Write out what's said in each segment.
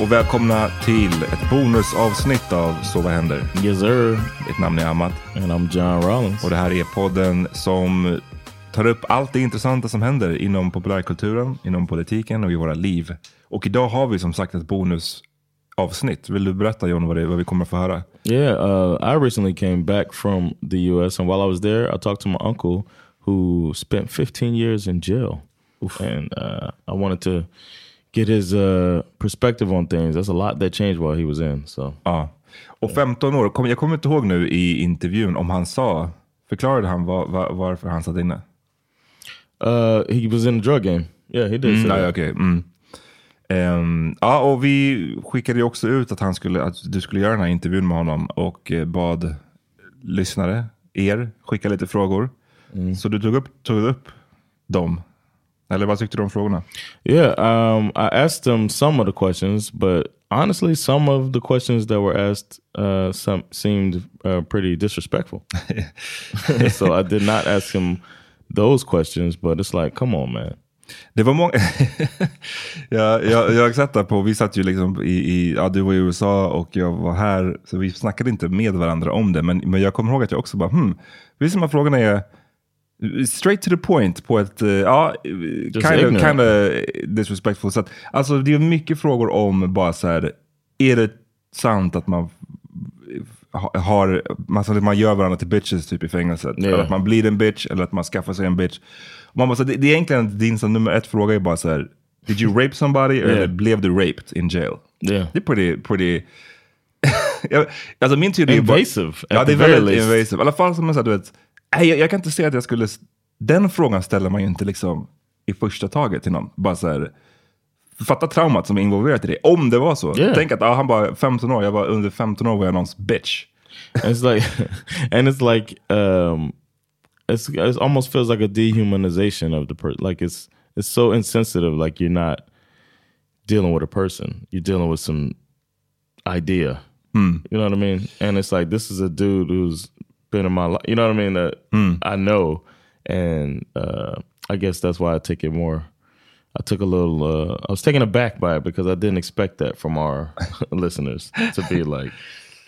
och välkomna till ett bonusavsnitt av Så vad händer? Yes sir. Mitt namn är Amat. And I'm John Rollins. Och det här är podden som tar upp allt det intressanta som händer inom populärkulturen, inom politiken och i våra liv. Och idag har vi som sagt ett bonusavsnitt. Vill du berätta John vad, det, vad vi kommer att få höra? Yeah, uh, I recently came back from the U.S. and while I was there, I talked to my uncle who spent 15 years in jail, and uh, I wanted to get his uh, perspective on things. That's a lot that changed while he was in. So Ja. Och 15 år, kom, jag kommer inte ihåg nu i intervjun om han sa, förklarade han var, var, varför han satt inne? uh, he was in the drug game. Yeah, he did. Mm, that. okej. Mm. Ehm, ja, och vi skickade ju också ut att, han skulle, att du skulle göra den här intervjun med honom och eh, bad lyssnare, er, skicka lite frågor. Så du tog upp, tog upp dem. Eller vad tyckte du om frågorna? Yeah, um, I asked him some of the questions, but honestly, some of the questions that were asked uh, some seemed uh, pretty disrespectful. so I did not ask him those questions, but it's like, come on, man. Det var många... jag, jag, jag sett det på, vi satt ju liksom i, i, ja du var i USA och jag var här, så vi snackade inte med varandra om det. Men, men jag kommer ihåg att jag också bara, hmm, vissa av frågorna är straight to the point på ett, eh, ja, kind of, kind of disrespectful sätt. Alltså det är mycket frågor om bara så här, är det sant att man ha- har, man, man gör varandra till bitches typ i fängelset. Ja. Eller att man blir en bitch eller att man skaffar sig en bitch. Man bara, så, det, det är egentligen din som nummer ett fråga är bara så här, did you rape somebody eller blev du raped in jail? Yeah. Det är pretty, pretty alltså min teori är bara- Invasive, Ja, det är väldigt least. invasive. I alla fall som en sån du vet, nej, jag, jag kan inte säga att jag skulle, den frågan ställer man ju inte liksom i första taget till någon. Bara så här, fatta traumat som är involverat i det. Om det var så. Yeah. Tänk att ah, han var 15 år, jag var under 15 år var jag någons bitch. And it's like, and it's like, um, it's it almost feels like a dehumanization of the person. Like it's it's so insensitive. Like you're not dealing with a person. You're dealing with some idea. You know what I mean? And it's like this is a dude who's been in my life. You know what I mean? That I know, and uh, I guess that's why I take it more. I took a little. Uh, I was taken aback by it because I didn't expect that from our listeners to be like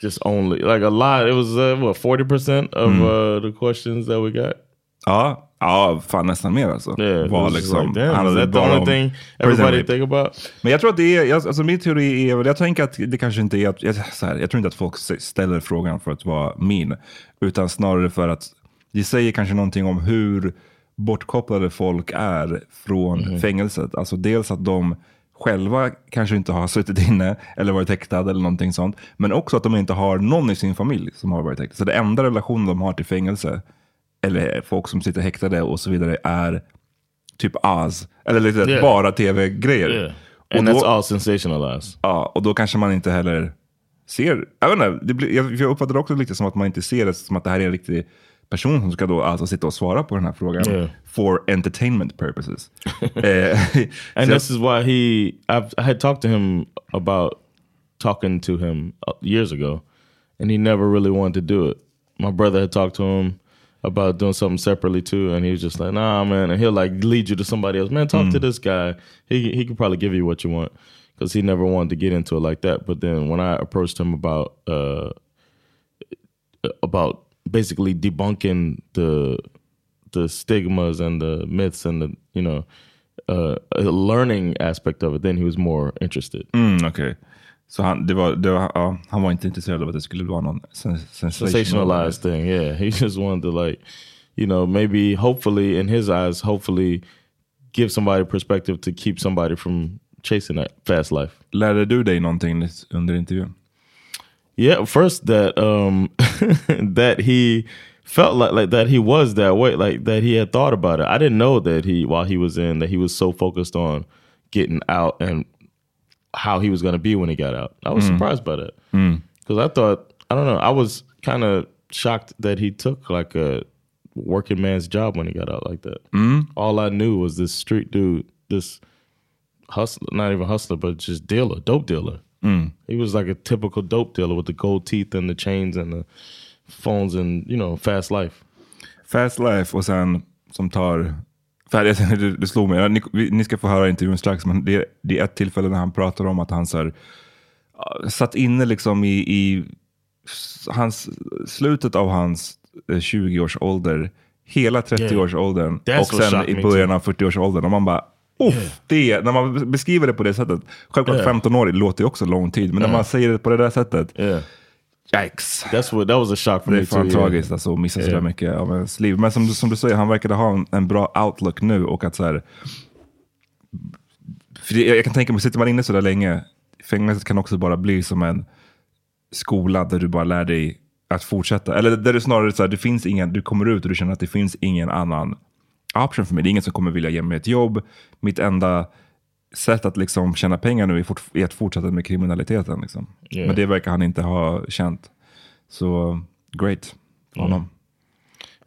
just only like a lot. It was uh, what forty percent of uh, the questions that we got. Ja, ja fan nästan mer alltså. Yeah, Var liksom, like, damn, handlade bara om thing everybody think about? Men jag tror att det är, alltså min teori är väl, jag tänker att det kanske inte är, jag, så här, jag tror inte att folk ställer frågan för att vara min, utan snarare för att det säger kanske någonting om hur bortkopplade folk är från fängelset. Alltså dels att de själva kanske inte har suttit inne eller varit häktad eller någonting sånt, men också att de inte har någon i sin familj som har varit häktad. Så det enda relationen de har till fängelse, eller folk som sitter häktade och så vidare, är typ Oz, eller lite Yeah. bara tv-grejer. Yeah, Och and då- that's all sensationalized. Ja, och då kanske man inte heller ser, jag vet inte, det blir, jag, jag uppfattar det också lite som att man inte ser det som att det här är en riktig person som ska då alltså sitta och svara på den här frågan Yeah. for entertainment purposes. eh, And så- this is why he, I've, I had talked to him about talking to him uh, years ago, and he never really wanted to do it. My brother had talked to him about doing something separately too, and he was just like, "Nah, man." And he'll like lead you to somebody else. Man, talk to this guy. He he could probably give you what you want because he never wanted to get into it like that. But then when I approached him about uh about basically debunking the the stigmas and the myths and the you know uh, learning aspect of it, then he was more interested. mm, okej. Så han, det var, det var, ja, han var inte intresserad av att det skulle vara någon sen, Sensationalized thing, yeah. He just wanted to like, you know, maybe hopefully in his eyes, hopefully give somebody perspective to keep somebody from chasing that fast life. Lärde du dig någonting under intervjun? Yeah, first that um that he felt like like that he was that way, like that he had thought about it. I didn't know that he while he was in that he was so focused on getting out and how he was going to be when he got out. I was mm. surprised by that mm. because I thought I don't know. I was kind of shocked that he took like a working man's job when he got out like that. Mm. All I knew was this street dude, this hustler, not even hustler, but just dealer, dope dealer. He was like a typical dope dealer with the gold teeth and the chains and the phones and you know fast life. Fast Life och sen som tar... För det, det slog mig, ni, ni ska få höra intervjun strax, men det, det är ett tillfälle när han pratar om att han så här, satt inne liksom i, i hans, slutet av hans eh, 20-årsålder, hela 30-årsåldern That's och sen i början av 40-årsåldern. Och man bara, Uff, det, när man beskriver det på det sättet, självklart 15-årig låter ju också lång tid, men när man säger det på det där sättet, Yeah, yikes. that's what that was a shock for Det är fan yeah. tragiskt alltså, att missa så Ja. där mycket av ens liv. Men som, du- som du säger, han verkade ha en, en bra outlook nu och att så här, för det, jag kan tänka mig, sitter man inne så där länge, fängelset kan också bara bli som en skola där du bara lär dig att fortsätta. Eller där du snarare så här, det finns ingen, du kommer ut och du känner att det finns ingen annan option för mig. Det är ingen som kommer vilja ge mig ett jobb. Mitt enda sätt att liksom tjäna pengar nu är, fort, är att fortsätta med kriminaliteten. Liksom. Ja. Men det verkar han inte ha känt. Så great för honom.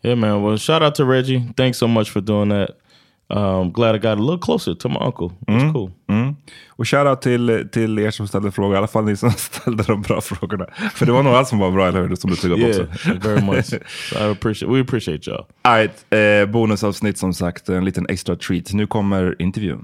Yeah, man. Well, shout out to Reggie. Thanks so much for doing that. Um, glad I got a little closer to my uncle. It's cool. Mm. Och shoutout till, till er som ställde frågor, i alla fall ni som ställde de bra frågorna. För det var nog allt som var bra, eller hur? Som du tog upp Yeah, också. very much. So I appreciate. We appreciate y'all. Alright, eh, bonusavsnitt som sagt, en liten extra treat. Nu kommer intervjun.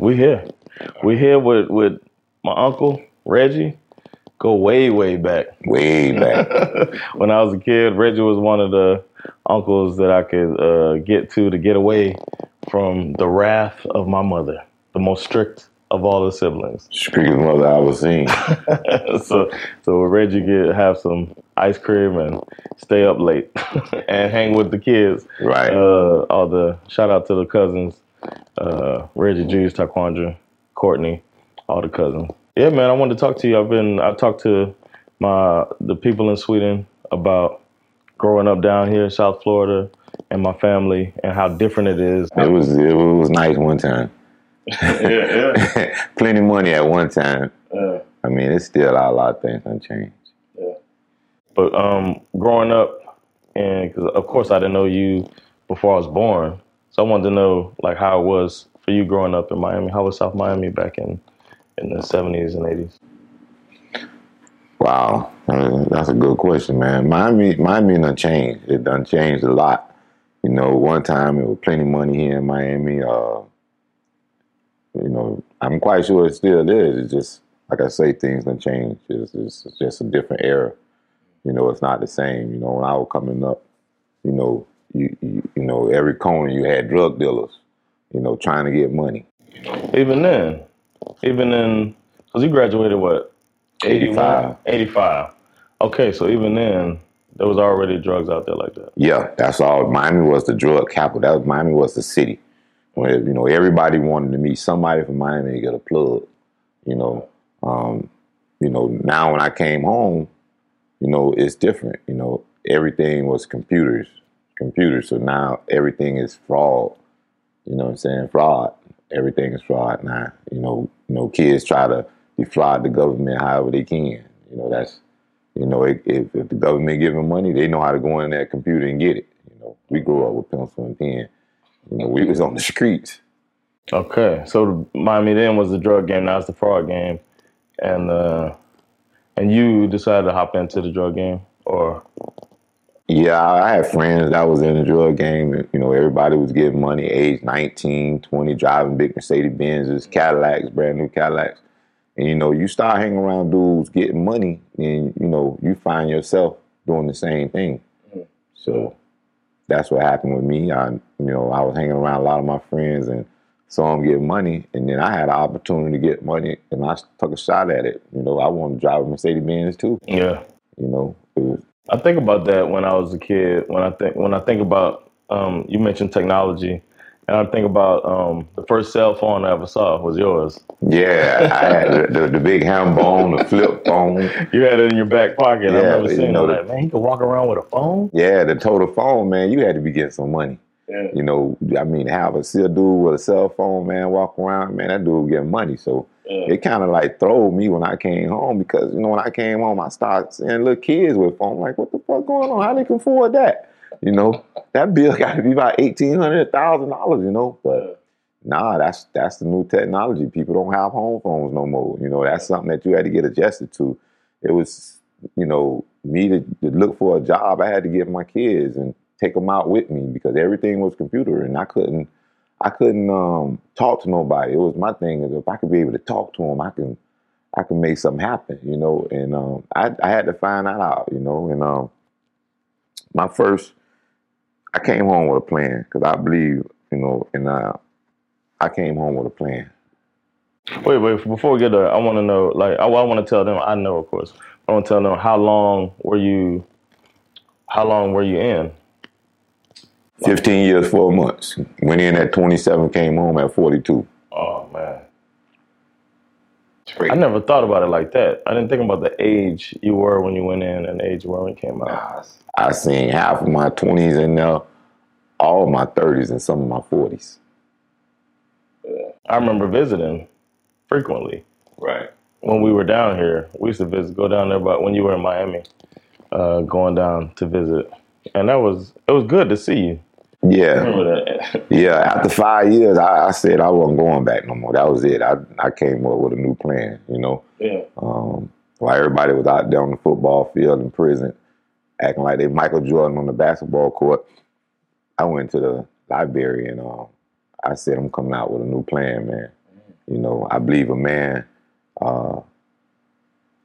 We here. We here. With with my uncle Reggie. Go way way back. Way back. when I was a kid, Reggie was one of the uncles that I could uh, get to to get away from the wrath of my mother, the most strict of all the siblings. Strictest mother I ever seen. so so Reggie could have some ice cream and stay up late and hang with the kids. Right. Uh, all the shout out to the cousins, uh, Reggie, Julius, Taquandra, Courtney, all the cousins. Yeah, man, I wanted to talk to you. I've been I talked to my the people in Sweden about growing up down here in South Florida and my family and how different it is. It was it was nice one time. yeah, yeah. Plenty money at one time. Yeah. I mean, it's still a lot of things unchanged. Yeah. But um, growing up, and cause of course I didn't know you before I was born, so I wanted to know like how it was for you growing up in Miami. How was South Miami back in in the seventies and eighties? Wow, Uh, that's a good question, man. Miami, Miami done changed. It done changed a lot. You know, one time it was plenty money here in Miami. Uh, you know, I'm quite sure it still is. It's just like I say, things done changed. It's, it's, it's just a different era. You know, it's not the same. You know, when I was coming up, you know, you you, you know, every corner you had drug dealers. You know, trying to get money. Even then, even then, because you graduated what 85. 85. Okay, so even then there was already drugs out there like that. Yeah, that's all. Miami was the drug capital. That was Miami was the city. Where you know everybody wanted to meet somebody from Miami to get a plug. You know, um, you know. Now when I came home, you know it's different. You know, everything was computers, computers. So now everything is fraud. You know what I'm saying? Fraud. Everything is fraud now. You know, you know, kids try to defraud the government however they can. You know, that's you know, if, if, if the government give them money, they know how to go in that computer and get it. You know, we grew up with pencil and pen. You know, we was on the streets. Okay, so the Miami then was the drug game. Now it's the fraud game, and uh, and you decided to hop into the drug game, or Yeah, I had friends that was in the drug game. and, You know, everybody was getting money, age 19, 20, driving big Mercedes Benzes, Cadillacs, brand new Cadillacs. And, you know, you start hanging around dudes getting money, and, you know, you find yourself doing the same thing. Mm-hmm. So that's what happened with me. I, you know, I was hanging around a lot of my friends and saw them get money. And then I had an opportunity to get money, and I took a shot at it. You know, I wanted to drive a Mercedes Benz too. yeah. You know, it was, I think about that when I was a kid. When I think when I think about um, you mentioned technology, and I think about um, the first cell phone I ever saw was yours. Yeah, I had the, the, the big ham bone, the flip phone. You had it in your back pocket. Yeah, remember you seeing know it. the- Like, man, you could walk around with a phone. Yeah, the total phone, man. You had to be getting some money. Yeah. You know, I mean, have a still dude with a cell phone, man, walk around, man, that dude getting money. So Yeah. it kind of like throwed me when I came home because, you know, when I came home, I started seeing little kids with phone. Like, what the fuck going on? How they can afford that? you know, that bill got to be about eighteen hundred thousand dollars. You know, but nah, that's that's the new technology. People don't have home phones no more. You know, that's something that you had to get adjusted to. It was, you know, me to, to look for a job. I had to get my kids and take them out with me because everything was computer, and I couldn't. I couldn't um, talk to nobody. It was my thing is if I could be able to talk to them, I can I can make something happen, you know. And um, I, I had to find that out, you know. And um, my first, I came home with a plan because I believe, you know, and uh, I came home with a plan. Wait, wait. Before we get there, I want to know. Like, I, I want to tell them. I know, of course. I want to tell them how long were you? How long were you in? 15 years, four months. Went in at 27, came home at 42. Oh man. I never thought about it like that. I didn't think about the age you were when you went in and the age you were when you came out. I seen half of my 20s in there, all of my 30s, and some of my 40s. I remember visiting frequently. Right. When we were down here, we used to visit, go down there. But when you were in Miami, uh, going down to visit, and that was it was good to see you. Yeah. Yeah, after five years, I, I said I wasn't going back no more. That was it. I I came up with a new plan, you know. yeah. Um, while everybody was out there on the football field in prison, acting like they Michael Jordan on the basketball court, I went to the library and uh, I said I'm coming out with a new plan, man. You know, I believe a man, uh,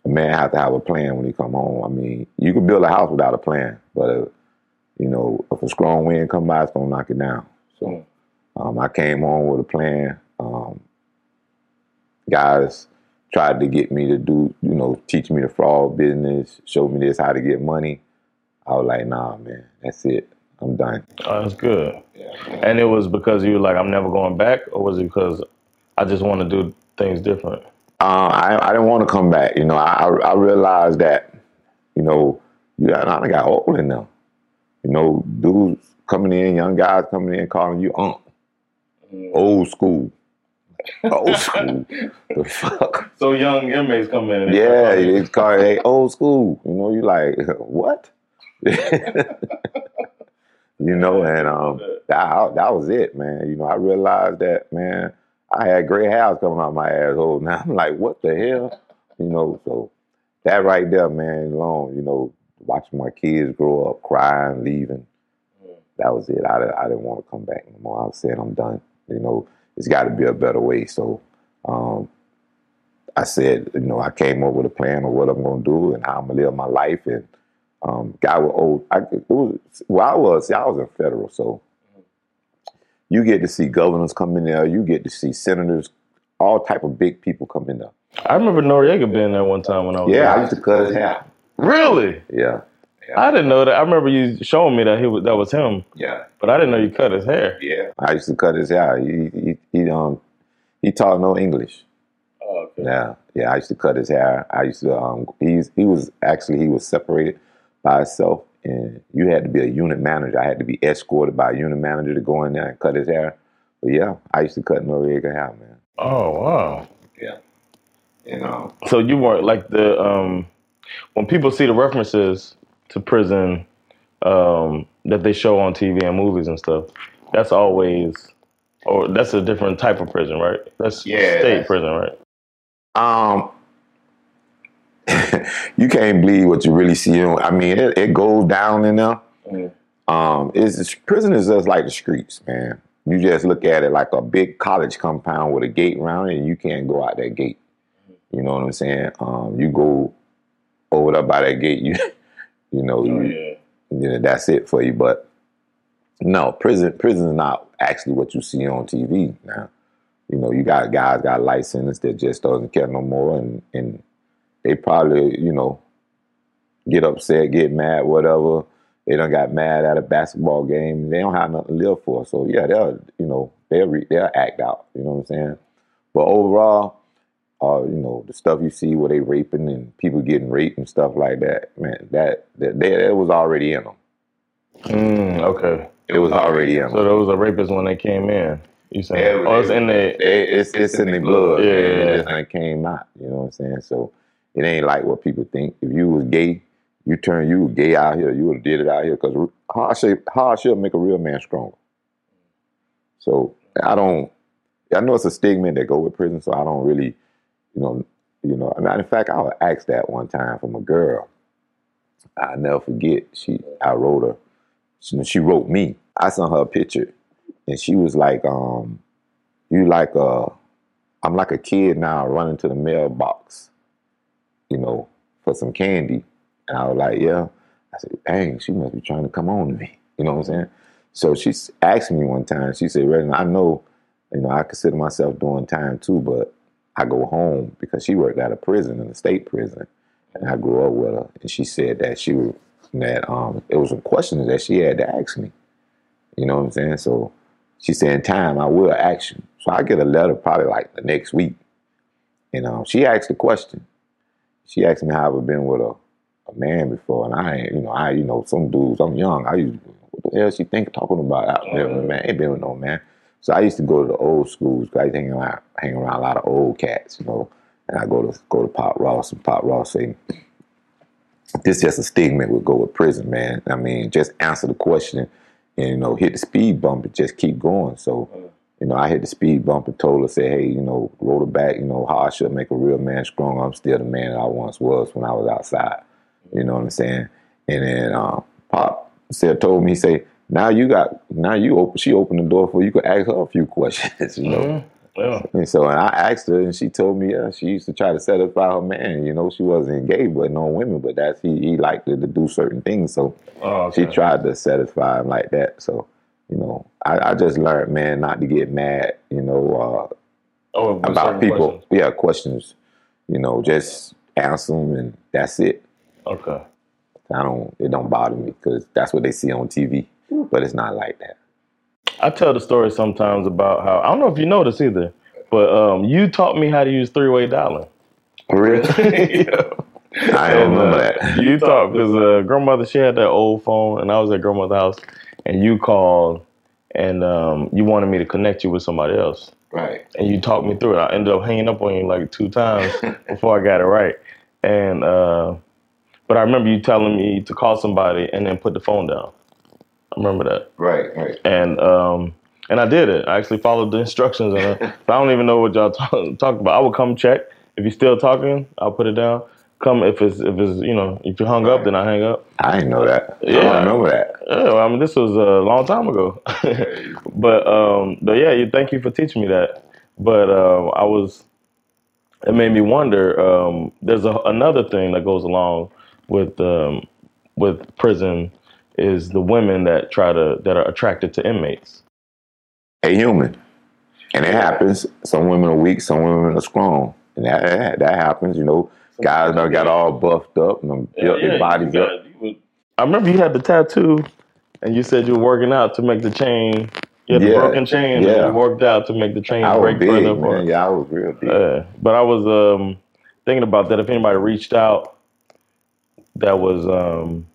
a man have to have a plan when he come home. I mean, you can build a house without a plan, but uh, you know, if a strong wind come by, it's gonna knock it down. So um, I came home with a plan. Um, guys tried to get me to do, you know, teach me the fraud business, show me this how to get money. I was like, nah, man, that's it. I'm done. Oh, that's good. Yeah. And it was because you were like, I'm never going back, or was it because I just want to do things different? Uh, I, I didn't want to come back. You know, I, I realized that, you know, you got, I got old enough. You know, dudes coming in, young guys coming in, calling you unc. Old school. Old school. the fuck? So young inmates come in. And Yeah, it's called hey, old school. You know, you like, what? you know, and um, that, that was it, man. You know, I realized that, man, I had gray hairs coming out my asshole. Now I'm like, what the hell? You know, so that right there, man, alone, you know, watching my kids grow up, crying, leaving, that was it. I, I didn't want to come back no more. I was saying I'm done. You know, it's got to be a better way. So um, I said, you know, I came up with a plan of what I'm going to do and how I'm going to live my life. And um, guy was old. I, it was, well, I was, see, I was in federal, so you get to see governors come in there. You get to see senators, all type of big people come in there. I remember Noriega being there one time when I was Yeah, I used to cut his hair. Really? Yeah, I didn't know that. I remember you showing me that he was that was him, yeah, but I didn't know you cut his hair. yeah. I used to cut his hair. He he, he um he taught no English. Oh, okay. Yeah, yeah. I used to cut his hair. I used to. Um, he's he was actually he was separated by himself, and you had to be a unit manager. I had to be escorted by a unit manager to go in there and cut his hair. But yeah, I used to cut Noriega hair, man. Oh wow. Yeah, you know. So you weren't like the um when people see the references to prison um that they show on TV and movies and stuff, that's always or that's a different type of prison, right? That's Yeah, state that's- prison, right? Um, you can't believe what you really see. I mean, it, it goes down in there. Um, it's, it's prison is just like the streets, man. You just look at it like a big college compound with a gate around it, and you can't go out that gate. You know what I'm saying? Um, you go over there by that gate, you you know, oh, you, you know, that's it for you. But no, prison prison is not actually what you see on TV now. You know, you got guys got license that just doesn't care no more, and and they probably you know get upset, get mad, whatever. They don't got mad at a basketball game. They don't have nothing to live for. So yeah, they'll you know they'll re- they'll act out. You know what I'm saying? But overall, you know the stuff you see where they raping and people getting raped and stuff like that, man, that that, that, that was already in them. Mm, okay. It was already in Them. So there was a rapist when they came in. You saying? oh, it's in the. It- it's it's in the blood. Yeah, man. yeah, It yeah. just ain't came out. You know what I'm saying? So it ain't like what people think. If you was gay, you turn you gay out here, you would have did it out here because hardship hardship make a real man stronger. So I don't. I know it's a stigma that go with prison, so I don't really, you know, you know. Mean, in fact, I was asked that one time from a girl. I never forget. She, I wrote her. She, she wrote me. I sent her a picture, and she was like, um, "You like a, I'm like a kid now running to the mailbox, you know, for some candy." And I was like, "Yeah." I said, "Dang, she must be trying to come on to me." You know what I'm saying? So she asked me one time. She said, "Redden, I know, you know, I consider myself doing time too, but I go home because she worked at a prison, in the state prison, and I grew up with her. And she said that she was that um, it was some questions that she had to ask me. You know what I'm saying? So she said, "In time, I will ask you." So I get a letter probably like the next week, and um, she asked the question. She asked me how I've been with a, a man before, and I, you know, I, you know, some dudes. I'm young. I used what the hell she think talking about out there, man? Ain't been with no man. So I used to go to the old schools. I hang around, hang around a lot of old cats, you know. And I go to go to Pop Ross, and Pop Ross say, "This just a stigma would go with prison, man. I mean, just answer the question, and you know, hit the speed bump and just keep going." So, you know, I hit the speed bump and told her, "Say, hey, you know, roll it back. You know, how I should make a real man strong. I'm still the man that I once was when I was outside. You know what I'm saying?" And then um, Pop said, told me, he say, now you got, now you open, she opened the door for you. could ask her a few questions, you know. Mm-hmm. Yeah. And so and I asked her, and she told me, yeah, she used to try to satisfy her man. You know, she wasn't gay, but no women, but that's he he liked her to do certain things. So oh, okay. she tried to satisfy him like that. So you know, I, I just learned, man, not to get mad. You know, uh, oh, about people. Questions. Yeah, questions. You know, just answer them, and that's it. Okay. I don't. It don't bother me because that's what they see on TV, but it's not like that. I tell the story sometimes about how I don't know if you know this either, but um, you taught me how to use three way dialing. Really? yeah. I don't remember uh, that. You taught because uh, grandmother she had that old phone, and I was at grandmother's house, and you called, and um, you wanted me to connect you with somebody else. Right. And you talked me through it. I ended up hanging up on you like two times before I got it right, and. Uh, but I remember you telling me to call somebody and then put the phone down. I remember that. Right, right. And um, and I did it. I actually followed the instructions, and I, I don't even know what y'all talk, talked about. I would come check if you're still talking. I'll put it down. Come if it's if it's you know if you hung up, then I hang up. I didn't know that. Yeah, I remember that. Yeah, well, I mean this was a long time ago, but um, but yeah, you thank you for teaching me that. But uh, I was, it made me wonder. Um, there's a, another thing that goes along with um, with prison is the women that try to that are attracted to inmates. A human, and it happens. Some women are weak, some women are strong, and that that, that happens. You know, guys that got all buffed up and built yeah, their bodies got, up. I remember you had the tattoo, and you said you were working out to make the chain. You had yeah, the broken chain, yeah. and you worked out to make the chain I break big, further apart. Yeah, I was real big. Uh, but I was um, thinking about that. If anybody reached out that was um,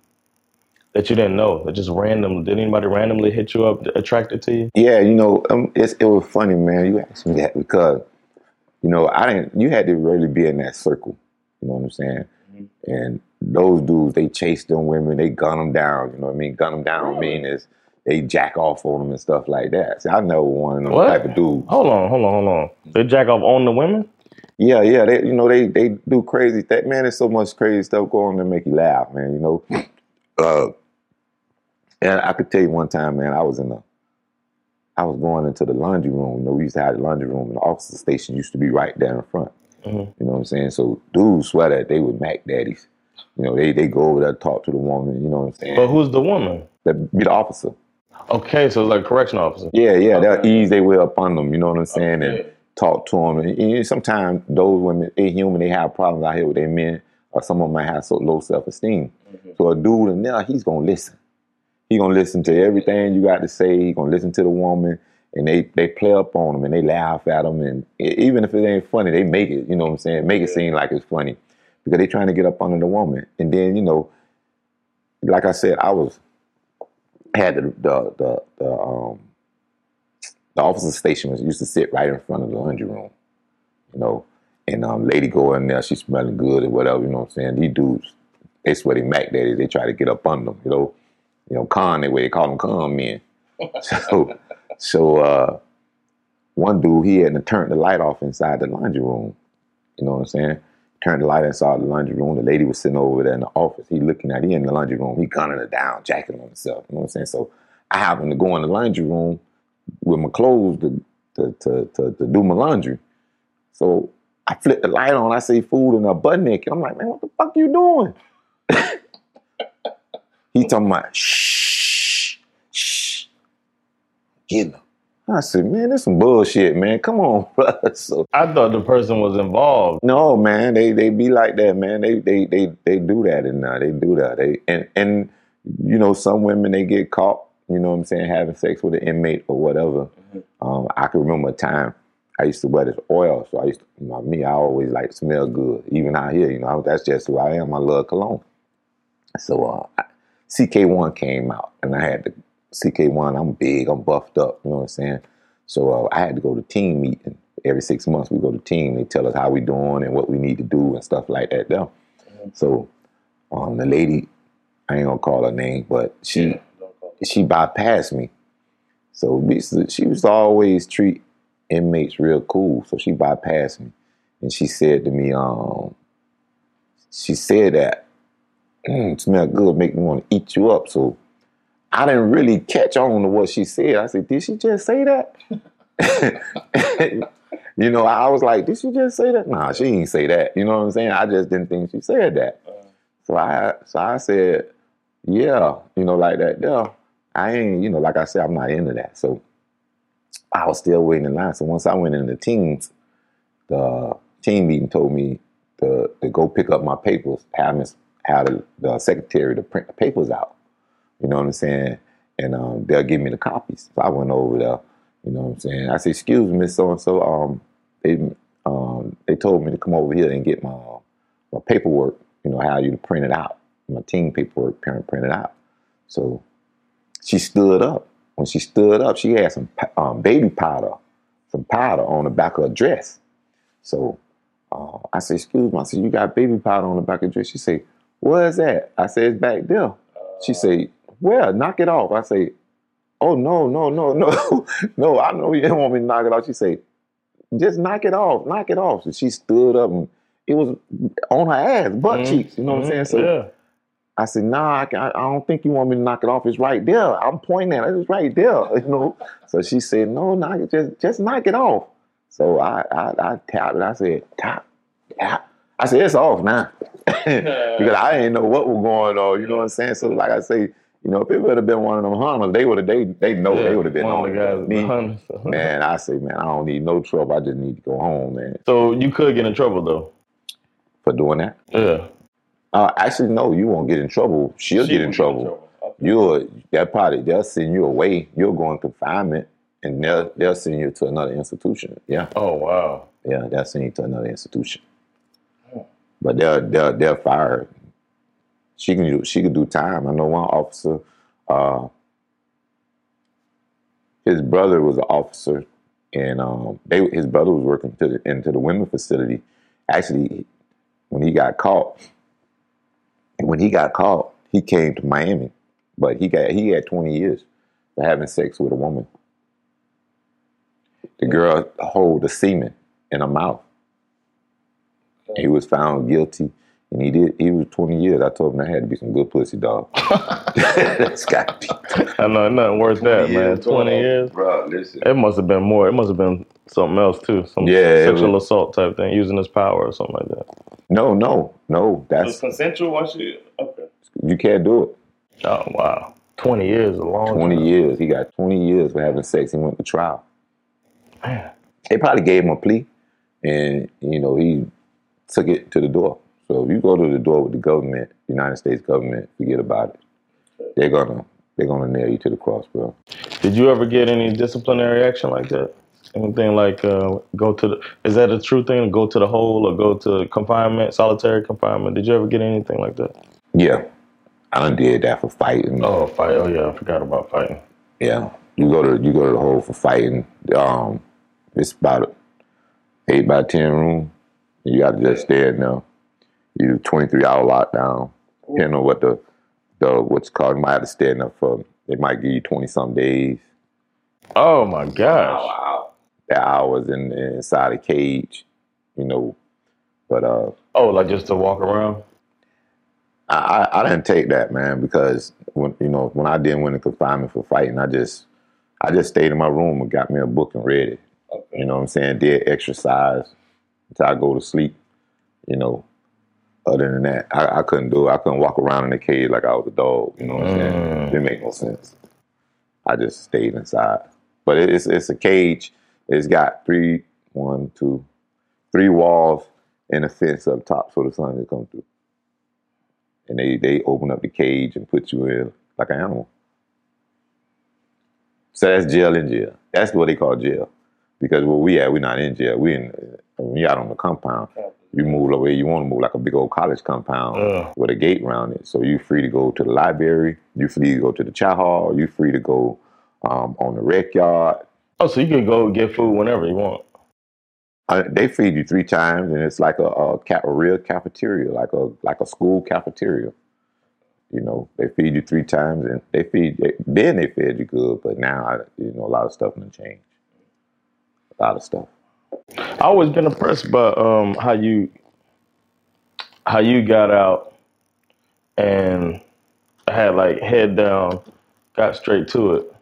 that you didn't know? That just random? Did anybody randomly hit you up, attracted to you? Yeah, you know, um, it was funny, man. You asked me that because you know I didn't. You had to really be in that circle. You know what I'm saying? Mm-hmm. And those dudes, they chase them women, they gun them down. You know what I mean? Gun them down really? mean is they jack off on them and stuff like that. See, I know one of them type of dudes. Hold on, hold on, hold on. They jack off on the women? Yeah, yeah, they you know they they do crazy. That man, there's so much crazy stuff going on to make you laugh, man. You know, uh, and I could tell you one time, man, I was in the, I was going into the laundry room. You know, we used to have the laundry room, and the officer station used to be right there in front. Mm-hmm. You know what I'm saying? So dudes swear that they would Mac daddies. You know, they they go over there talk to the woman. You know what I'm saying? But who's the woman? That be the officer. Okay, so it's like a correction officer. Yeah, yeah, okay. they'll ease their way upon them. You know what I'm saying? Okay. And talk to them. And, and sometimes those women, they human, they have problems out here with their men, or some of them might have so low self esteem. Mm-hmm. So a dude in there, he's gonna listen. He gonna listen to everything you got to say. He gonna listen to the woman, and they they play up on him and they laugh at him, and even if it ain't funny, they make it. You know what I'm saying? Make it seem like it's funny because they trying to get up under the woman. And then you know, like I said, I was had the the the, the um the officer station was used to sit right in front of the laundry room, you know. And um, lady go in there, she's smelling good or whatever, you know what I'm saying? These dudes they sweaty Mac daddies. They try to get up on them, you know. You know, con, they way they call them con men. so, so uh, one dude, he had to turn the light off inside the laundry room. You know what I'm saying? Turned the light inside the laundry room. The lady was sitting over there in the office. He looking at, he in the laundry room. He gunning her down, jacking on himself. You know what I'm saying? So I happened to go in the laundry room with my clothes to, to, to, to, to do my laundry. So I flip the light on. I see food in a butt naked. I'm like, man, what the fuck you doing? he talking about, shh, shh, getting her. I said, man, this some bullshit, man. Come on. So I thought the person was involved. no, man, they they be like that, man. They they they they do that and uh, they do that. They and and you know, some women they get caught, you know what I'm saying, having sex with an inmate or whatever. Um, I can remember a time I used to wear this oil, so I used to, you know, me, I always like smell good, even out here, you know, that's just who I am. I love cologne. So uh, CK1 came out, and I had to CK1. I'm big, I'm buffed up. You know what I'm saying? So uh, I had to go to team meeting every six months. We go to team. They tell us how we doing and what we need to do and stuff like that. There. So um, the lady, I ain't gonna call her name, but she she bypassed me. So we- she was always treat inmates real cool. So she bypassed me, and she said to me, um, she said that mm, smell good, make me want to eat you up. So I didn't really catch on to what she said. I said, did she just say that? you know, I was like, did she just say that? Nah, she didn't say that. You know what I'm saying? I just didn't think she said that. So I so I said, yeah, you know, like that. Yeah, I ain't, you know, like I said, I'm not into that. So I was still waiting in line. So once I went in the teams, the team meeting told me to, to go pick up my papers, have, Miss- have the, the secretary to print the papers out. You know what I'm saying? And um, they'll give me the copies. So I went over there. You know what I'm saying? I said, "Excuse me, So and So. Um, they um, they told me to come over here and get my my paperwork. You know how you print it out. My team paperwork, print print it out." So she stood up. When she stood up, she had some um, baby powder, some powder on the back of her dress. So uh, I said, "Excuse me." I said, "You got baby powder on the back of your dress?" She said, "Where's that?" I said, "It's back there." She said, "Well, Knock it off." I say, "Oh no, no, no, no, no! I know you didn't want me to knock it off." She said, "Just knock it off, knock it off." So she stood up and it was on her ass, butt cheeks. You know what I'm saying? So yeah. I said, "Nah, I, I don't think you want me to knock it off. It's right there. I'm pointing at it. It's right there." You know. So she said, "No, knock it. Just just knock it off." So I I, I tapped it. I said, "Tap, tap." I said, "It's off now," because I didn't know what was going on. You know what I'm saying? So like I say, you know, if it would have been one of them hunters, they would have they they know they would have been one on the guys, Me, man, I say, man, I don't need no trouble. I just need to go home, man, So you could get in trouble though. for doing that. Yeah. Uh, actually, no, you won't get in trouble. She'll get in trouble. You'll that probably they'll send you away. You'll go in confinement, and they'll they'll send you to another institution. Yeah, Oh wow. yeah, they'll send you to another institution. But they'll they'll they'll fire her. She can do she can do time. I know one officer. Uh, his brother was an officer, and um, they his brother was working to the, into the women facility. Actually, when he got caught, when he got caught, he came to Miami, but he got he had twenty years for having sex with a woman. The girl hold the semen in her mouth. He was found guilty, and he did. He was twenty years. I told him that had to be some good pussy, dog. That's got to be. I know nothing worse than that, man. Twenty years. bro. Listen, It must have been more. It must have been something else too. Some Yeah, sexual was- assault type thing, using his power or something like that. No, no, no. That's consensual once you okay. you can't do it. Oh wow. Twenty years is a long 20 time. years. He got 20 years for having sex. He went to trial. Man. They probably gave him a plea, and you know he took it to the door. So if you go to the door with the government, United States government, forget about it. They're gonna they're gonna nail you to the cross, bro. Did you ever get any disciplinary action like that? Anything like uh, go to the? Is that a true thing? Go to the hole or go to confinement, solitary confinement? Did you ever get anything like that? Yeah, I done did that for fighting. Oh, fight! Oh yeah, I forgot about fighting. Yeah, you go to you go to the hole for fighting. Um, it's about eight by ten room. You got to just stay in there. You twenty three hour lockdown. depending on what the the what's called. You might have to stand up for. They might give you twenty some days. Oh my gosh! That hours in, inside a cage, you know. But uh, Oh, like just to walk around? I, I I didn't take that man because when you know when I didn't win the confinement for fighting, I just I just stayed in my room and got me a book and read it. You know what I'm saying? Did exercise until I go to sleep. You know. Other than that, I, I couldn't do it. I couldn't walk around in the cage like I was a dog. You know what I'm saying? Mm. It didn't make no sense. I just stayed inside. But it- it's it's a cage. It's got three, one, two, three walls and a fence up top so the sun can come through. And they they open up the cage and put you in like an animal. So that's jail in jail. That's what they call jail. Because where we at, we're not in jail. We in when you out on the compound. You move the way you want to move, like a big old college compound Ugh. with a gate around it. So you're free to go to the library. You're free to go to the chow hall. You're free to go um, on the rec yard. Oh, so you can go get food whenever you want. Uh, they feed you three times, and it's like a, a, ca- a real cafeteria, like a like a school cafeteria. You know, they feed you three times, and they feed. They, then they fed you good, but now I, you know a lot of stuff has changed. A lot of stuff. I always been impressed by um, how you how you got out and had like head down, got straight to it.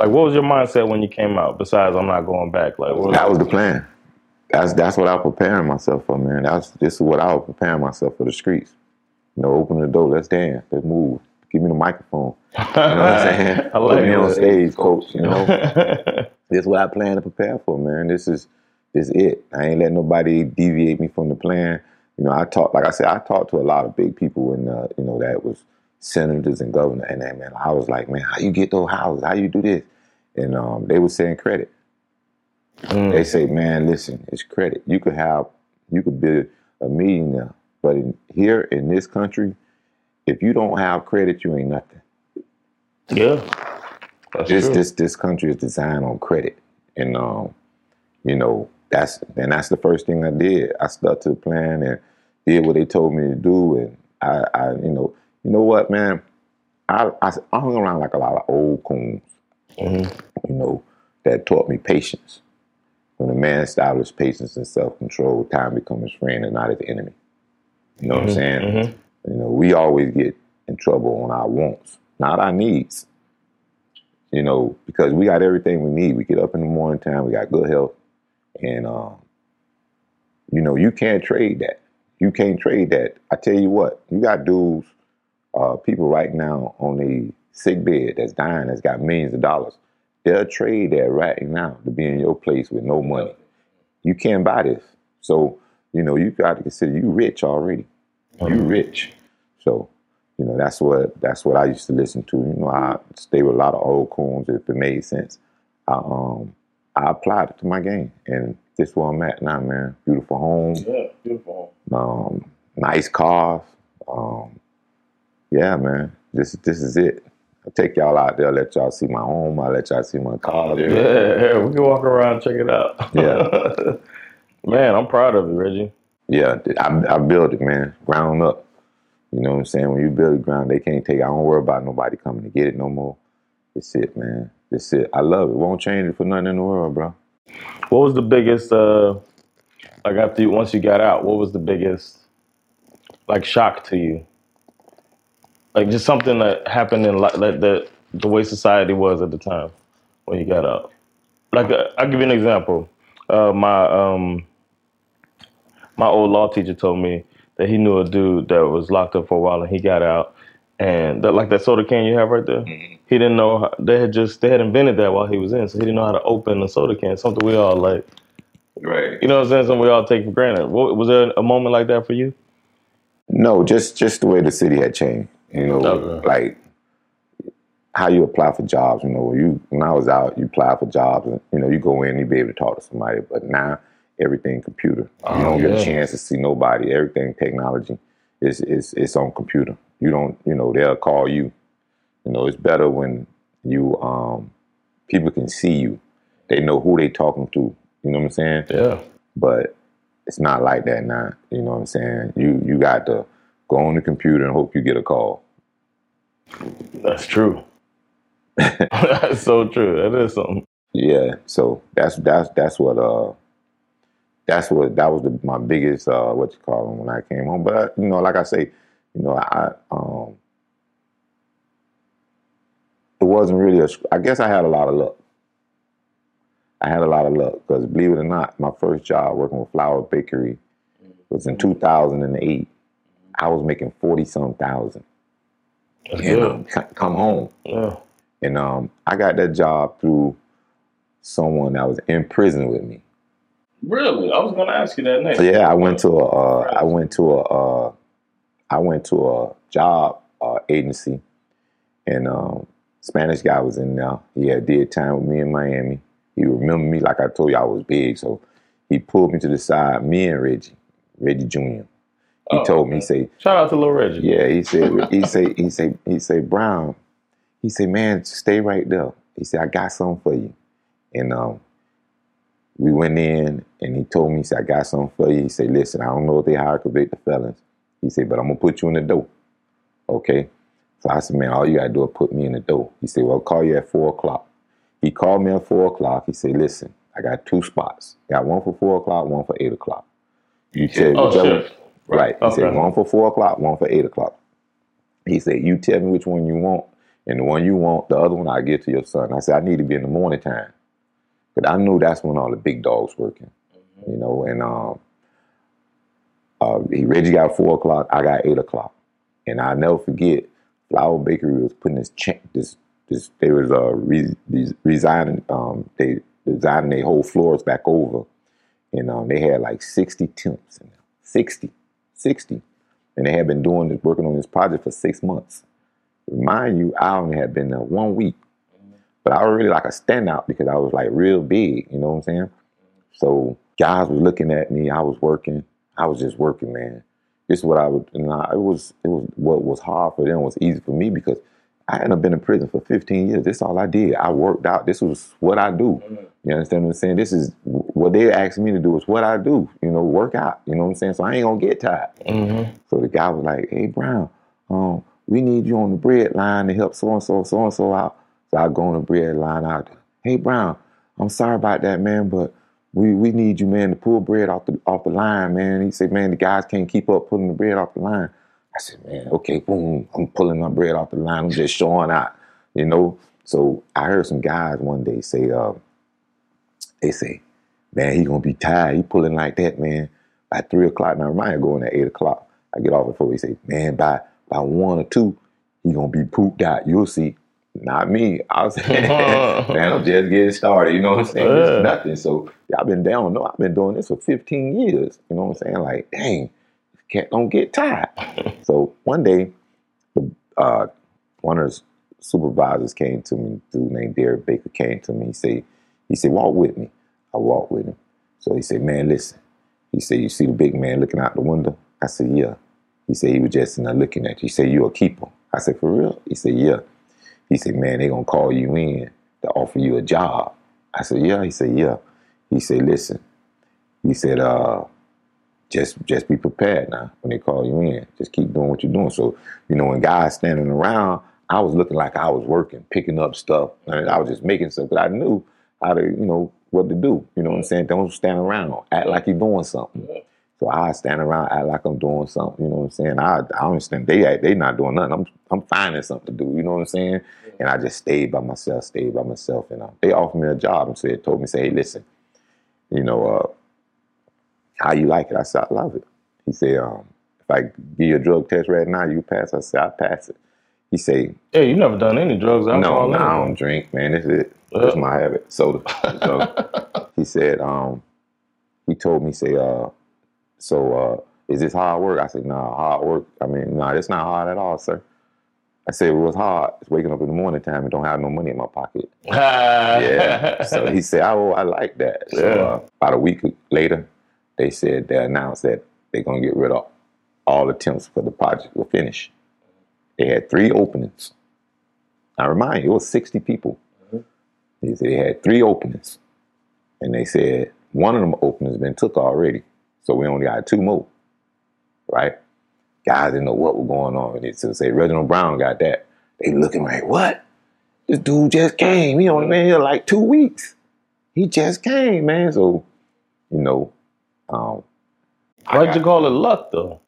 Like, what was your mindset when you came out? Besides, I'm not going back. Like, what That was the plan. That's that's what I was preparing myself for, man. That's this is what I was preparing myself for the streets. You know, open the door, let's dance, let's move. Give me the microphone. You know what I'm saying? I like Put me on stage, coach. You know, this is what I plan to prepare for, man. This is this is it. I ain't letting nobody deviate me from the plan. You know, I talk like I said, I talked to a lot of big people and uh, you know that was senators and governor, and that man, I was like, man, how you get those houses? How you do this? And um, they were saying credit. They say, man, listen, it's credit. You could have, you could be a millionaire, but in, here in this country, if you don't have credit, you ain't nothing. yeah, This true. this this country is designed on credit, and um, you know that's and that's the first thing I did. I stuck to the plan and did what they told me to do, and I, I you know, you know what, man, I I, I hung around like a lot of old coons, Mhm. you know, that taught me patience. When a man establishes patience and self control, time becomes his friend and not his enemy. You know what I'm saying? mhm. You know, we always get in trouble on our wants, not our needs. You know, because we got everything we need. We get up in the morning time, we got good health, and um, you know, you can't trade that. You can't trade that. I tell you what, you got dudes, uh, people right now on the sick bed that's dying, that's got millions of dollars. They'll trade that right now to be in your place with no money. You can't buy this. So, you know, you got to consider you rich already. You rich. So, you know, that's what that's what I used to listen to. You know, I stay with a lot of old coons if it made sense. I um I applied it to my game and this is where I'm at now, man. Beautiful home, Yeah, beautiful. um, nice cars. Um, yeah, man. This this is it. I'll take y'all out there, let y'all see my home, I'll let y'all see my car. Yeah, yeah, we can walk around check it out. Yeah. Man, I'm proud of you, Reggie. Yeah, I, I built it, man, ground up. You know what I'm saying? When you build it ground, they can't take it. I don't worry about nobody coming to get it no more. It's it, man. It's it. I love it. Won't change it for nothing in the world, bro. What was the biggest, uh, like after you, once you got out, what was the biggest, like shock to you? Like just something that happened in like that, that the way society was at the time when you got out. Like uh, I'll give you an example. Uh, my um, my old law teacher told me that he knew a dude that was locked up for a while and he got out. And that, like that soda can you have right there, he didn't know how, they had just they had invented that while he was in, so he didn't know how to open a soda can. Something we all like, Right. you know what I'm saying? Something we all take for granted. What, was there a moment like that for you? No, just just the way the city had changed. You know, Okay. like how you apply for jobs. You know, you when I was out, you apply for jobs, and you know, you go in, you be able to talk to somebody. But now everything computer. you don't get a chance to see nobody. Everything technology is is it's on computer. You don't, you know, they'll call you. You know, it's better when you um people can see you. They know who they talking to. You know what I'm saying? Yeah. but it's not like that now. You know what I'm saying? You you got to go on the computer and hope you get a call. That's true. that's so true. That is something. Yeah, so that's that's that's what uh that's what that was the, my biggest uh what you call them when I came home. But you know, like I say, you know, I um it wasn't really a. I guess I had a lot of luck. I had a lot of luck because believe it or not, my first job working with Flower Bakery was in 2008. I was making forty some thousand. That's and um, come home. Yeah. And um, I got that job through someone that was in prison with me. Really? I was going to ask you that next. So yeah, I went to a, uh, I went to a, uh, I went to a job uh, agency, and um, Spanish guy was in there. He had did time with me in Miami. He remembered me, like I told you, I was big, so he pulled me to the side. Me and Reggie, Reggie Jr. He Oh, told me, he say, Shout out to Lil Reggie. yeah, he said, he say, he say, he say, Brown. He said, man, stay right there. He said, I got something for you. And um, we went in, and he told me, he said, I got something for you. He said, listen, I don't know if they hire convicted felons. He said, but I'm gonna put you in the door. Okay. So I said, man, all you gotta do is put me in the door. He said, well, I'll call you at four o'clock. He called me at four o'clock. He said, listen, I got two spots. Got one for four o'clock, one for eight o'clock. You tell Oh, whichever-. Right. He Okay. said one for four o'clock, one for eight o'clock. He said, You tell me which one you want, and the one you want, the other one I give to your son. I said, I need to be in the morning time. But I knew that's when all the big dogs working. You know, and um uh, he Reggie got four o'clock, I got eight o'clock. And I never forget, Flower Bakery was putting this cha- this this they was uh re- re- resigning um they designing their whole floors back over. And um, they had like 60 temps in there. 60. 60. And they had been doing this, working on this project for six months. Remind you, I only had been there one week. But I was really like a standout because I was like real big, you know what I'm saying? So guys were looking at me, I was working. I was just working, man. This is what I would and I, it was it was what was hard for them was easy for me because I hadn't been in prison for 15 years. This is all I did. I worked out. This was what I do. You understand what I'm saying? This is what they asked me to do is what I do. You know, work out. You know what I'm saying? So I ain't gonna get tired. Mm-hmm. So the guy was like, "Hey Brown, um, we need you on the bread line to help so and so, so and so out." So I go on the bread line out. Hey Brown, I'm sorry about that, man, but we we need you, man, to pull bread off the off the line, man. He said, "Man, the guys can't keep up pulling the bread off the line." I said, "Man, okay, boom, I'm pulling my bread off the line. I'm just showing out, you know." So I heard some guys one day say, uh, "They say, man, he gonna be tired. He pulling like that, man." By three o'clock, now remind you going at eight o'clock. I get off before he say, "Man, by by one or two, he gonna be pooped out. You'll see." Not me. I was man, I'm just getting started. You know what I'm saying? It's nothing. So I've been down. No, I've been doing this for 15 years. You know what I'm saying? Like, dang, cat don't get tired. so one day, the uh, one of the supervisors came to me, dude named Derek Baker came to me. He said, he said, walk with me. I walked with him. So he said, man, listen. He said, you see the big man looking out the window? I said, yeah. He said, he was just in there looking at you. He said, you a keeper? I said, for real? He said, yeah. He said, man, they gonna call you in to offer you a job. I said, yeah. He said, yeah. He said, listen. He said, uh, just just be prepared now when they call you in. Just keep doing what you're doing. So, you know, when guys standing around, I was looking like I was working, picking up stuff. And I was just making stuff, but I knew how to, you know, what to do. You know what I'm saying? Don't stand around, act like you're doing something. So I stand around, act like I'm doing something. You know what I'm saying? I, I understand they they not doing nothing. I'm I'm finding something to do. You know what I'm saying? And I just stayed by myself, stayed by myself. And uh, they offered me a job and said, told me, say, hey, listen, you know, uh, how you like it? I said, I love it. He said, um, if I give you a drug test right now, you pass. I said, I pass it. He said, Hey, you never done any drugs, no, alcohol, no, I don't drink, man. This is it. This is my habit. Soda. So he said, um, he told me, say, uh, so uh, is this hard work? I said, nah, hard work. I mean, nah, it's not hard at all, sir. I said, well, it's hard. It's waking up in the morning time and don't have no money in my pocket. yeah. So he said, oh, I like that. So Yeah. uh, about a week later, they said they announced that they're going to get rid of all attempts for the project to finish. They had three openings. I remind you, it was 60 people. Mm-hmm. They said they had three openings. And they said one of them openings been took already. So we only got two more. Right? guys didn't know what was going on. And it's say Reginald Brown got that. They looking like, what? This dude just came. He only been here like two weeks. He just came, man. So, you know, um, Why'd you call it luck though?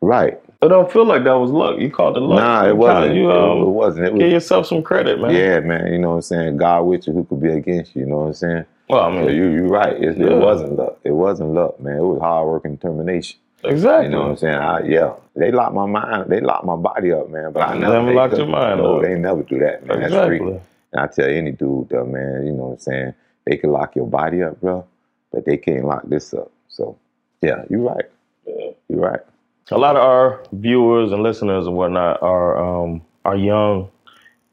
right. It don't feel like that was luck. You called it luck. Nah, it wasn't. You, it, um, it wasn't. It was, give yourself some credit, man. yeah, man. You know what I'm saying? God with you, who could be against you? You know what I'm saying? Well, I So mean, you, you're right. It, Yeah. it wasn't luck. It wasn't luck, man. It was hard work and determination. exactly. You know what I'm saying? I, yeah, they locked my mind. They locked my body up, man. But I never, Never locked your mind no, up. they never do that, man. That's Exactly. free. And I tell any dude, though, man, you know what I'm saying? They can lock your body up, bro, but they can't lock this up. So, yeah, you're right. You're right. a lot of our viewers and listeners and whatnot are um, are young,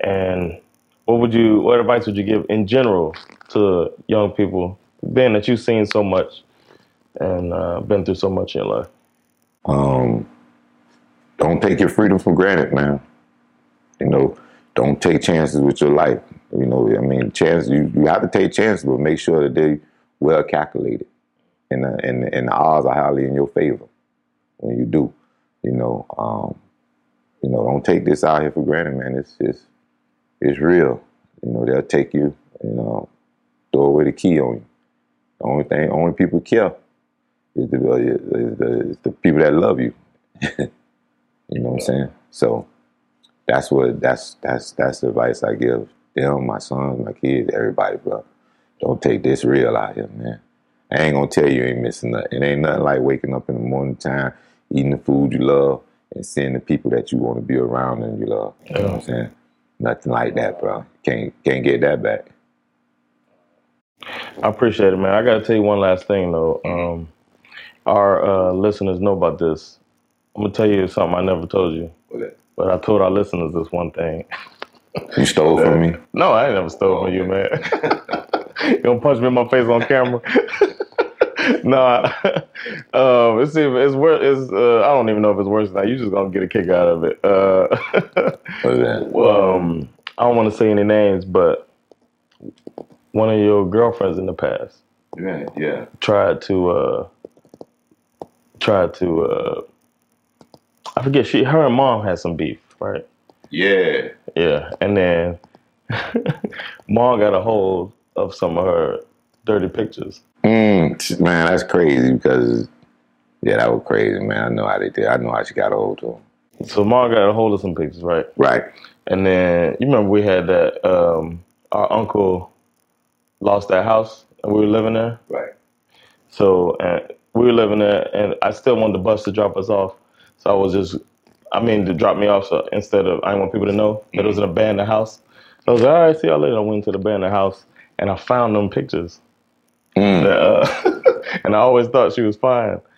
and what would you what advice would you give in general to young people, being that you've seen so much and uh, been through so much in life? Um, don't take your freedom for granted, man. You know, don't take chances with your life. You know, I mean, chances you, you have to take chances, but make sure that they well calculated, and the, and and the odds are highly in your favor when you do. You know, um, you know, don't take this out here for granted, man. It's it's it's real. You know, they'll take you. You know, throw away the key on you. The only thing, only people care is the, is the, is the people that love you. you know what I'm saying? So that's what that's that's that's the advice I give them, my sons, my kids, everybody, bro. Don't take this real out here, man. I ain't gonna tell you, you ain't missing nothing. It ain't nothing like waking up in the morning time, eating the food you love, and seeing the people that you want to be around and you love. You know what I'm saying? Nothing like that, bro. Can't can't get that back. I appreciate it, man. I got to tell you one last thing though. Um, our uh, listeners know about this. I'm gonna tell you something I never told you, but I told our listeners this one thing. You stole from me. No, I ain't never stole from you, man. you gonna punch me in my face on camera? no, I- um, it's even, it's worse. It's uh, I don't even know if it's worse than that. You just gonna get a kick out of it. Uh, What is that? um, I don't want to say any names, but one of your girlfriends in the past Yeah, yeah. tried to uh, tried to uh, I forget she her and mom had some beef, right? Yeah. Yeah, and then mom got a hold of some of her dirty pictures. Mm, man, that's crazy because yeah, that was crazy, man. I know how they did. I know how she got old to him. So mom got a hold of some pictures, right? Right. And then you remember we had that um, our uncle lost that house and we were living there. Right. So we were living there, and I still wanted the bus to drop us off. So I was just, I mean, to drop me off. So instead of, I didn't want people to know that it was an abandoned house. So I was like, all right, see y'all later. I went to the abandoned house, and I found them pictures. That, uh, and I always thought she was fine.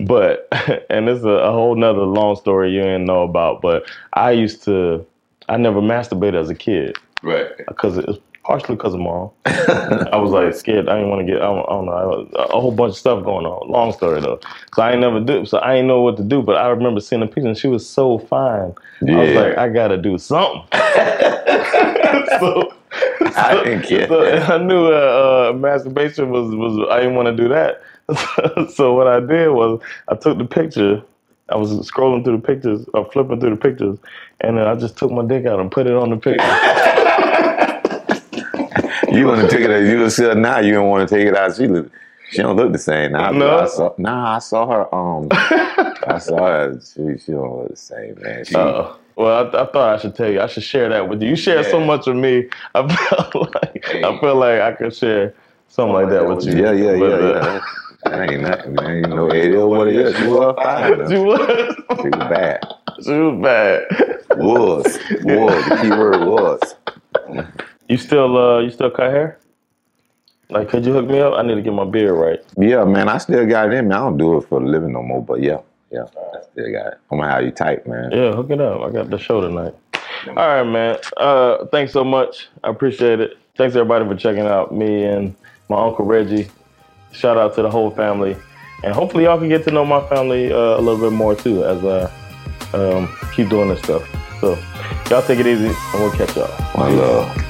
but, and this is a, a whole nother long story you didn't know about. But I used to, I never masturbated as a kid Right. because it was partially because of mom. I was like scared. I didn't want to get. I don't, I don't know. I was, a whole bunch of stuff going on. Long story though. So I ain't never do. So I ain't know what to do. But I remember seeing the picture, and she was so fine. I was like, I gotta do something. so, I didn't get so that. I knew uh, uh, masturbation was was. I didn't want to do that. so what I did was I took the picture. I was scrolling through the pictures, or flipping through the pictures, and then I just took my dick out and put it on the picture. You want to take it? You see her now. You don't want to take it out. She look. She don't look the same now. No? I saw, nah, I saw her. Um, I saw her. She, she don't look the same, man. She, Uh, well, I, I thought I should tell you. I should share that with you. You share so much with me. I felt like I feel like I could share something like that with you. yeah, yeah, yeah, But, yeah. uh, That, that ain't nothing, man. You know, it is what it is. She was fine. she was. She was bad. She was bad. Was was the key word was. You still, uh, you still cut hair? Like, could you hook me up? I need to get my beard right. Yeah, man. I still got it in me. I don't do it for a living no more, but yeah, yeah, I still got it. I'm gonna have you tight, man. Yeah, hook it up. I got the show tonight. All right, man. Uh, thanks so much. I appreciate it. Thanks everybody for checking out me and my uncle Reggie. Shout out to the whole family, and hopefully y'all can get to know my family uh, a little bit more too as I um, keep doing this stuff. So y'all take it easy, and we'll catch y'all. My love.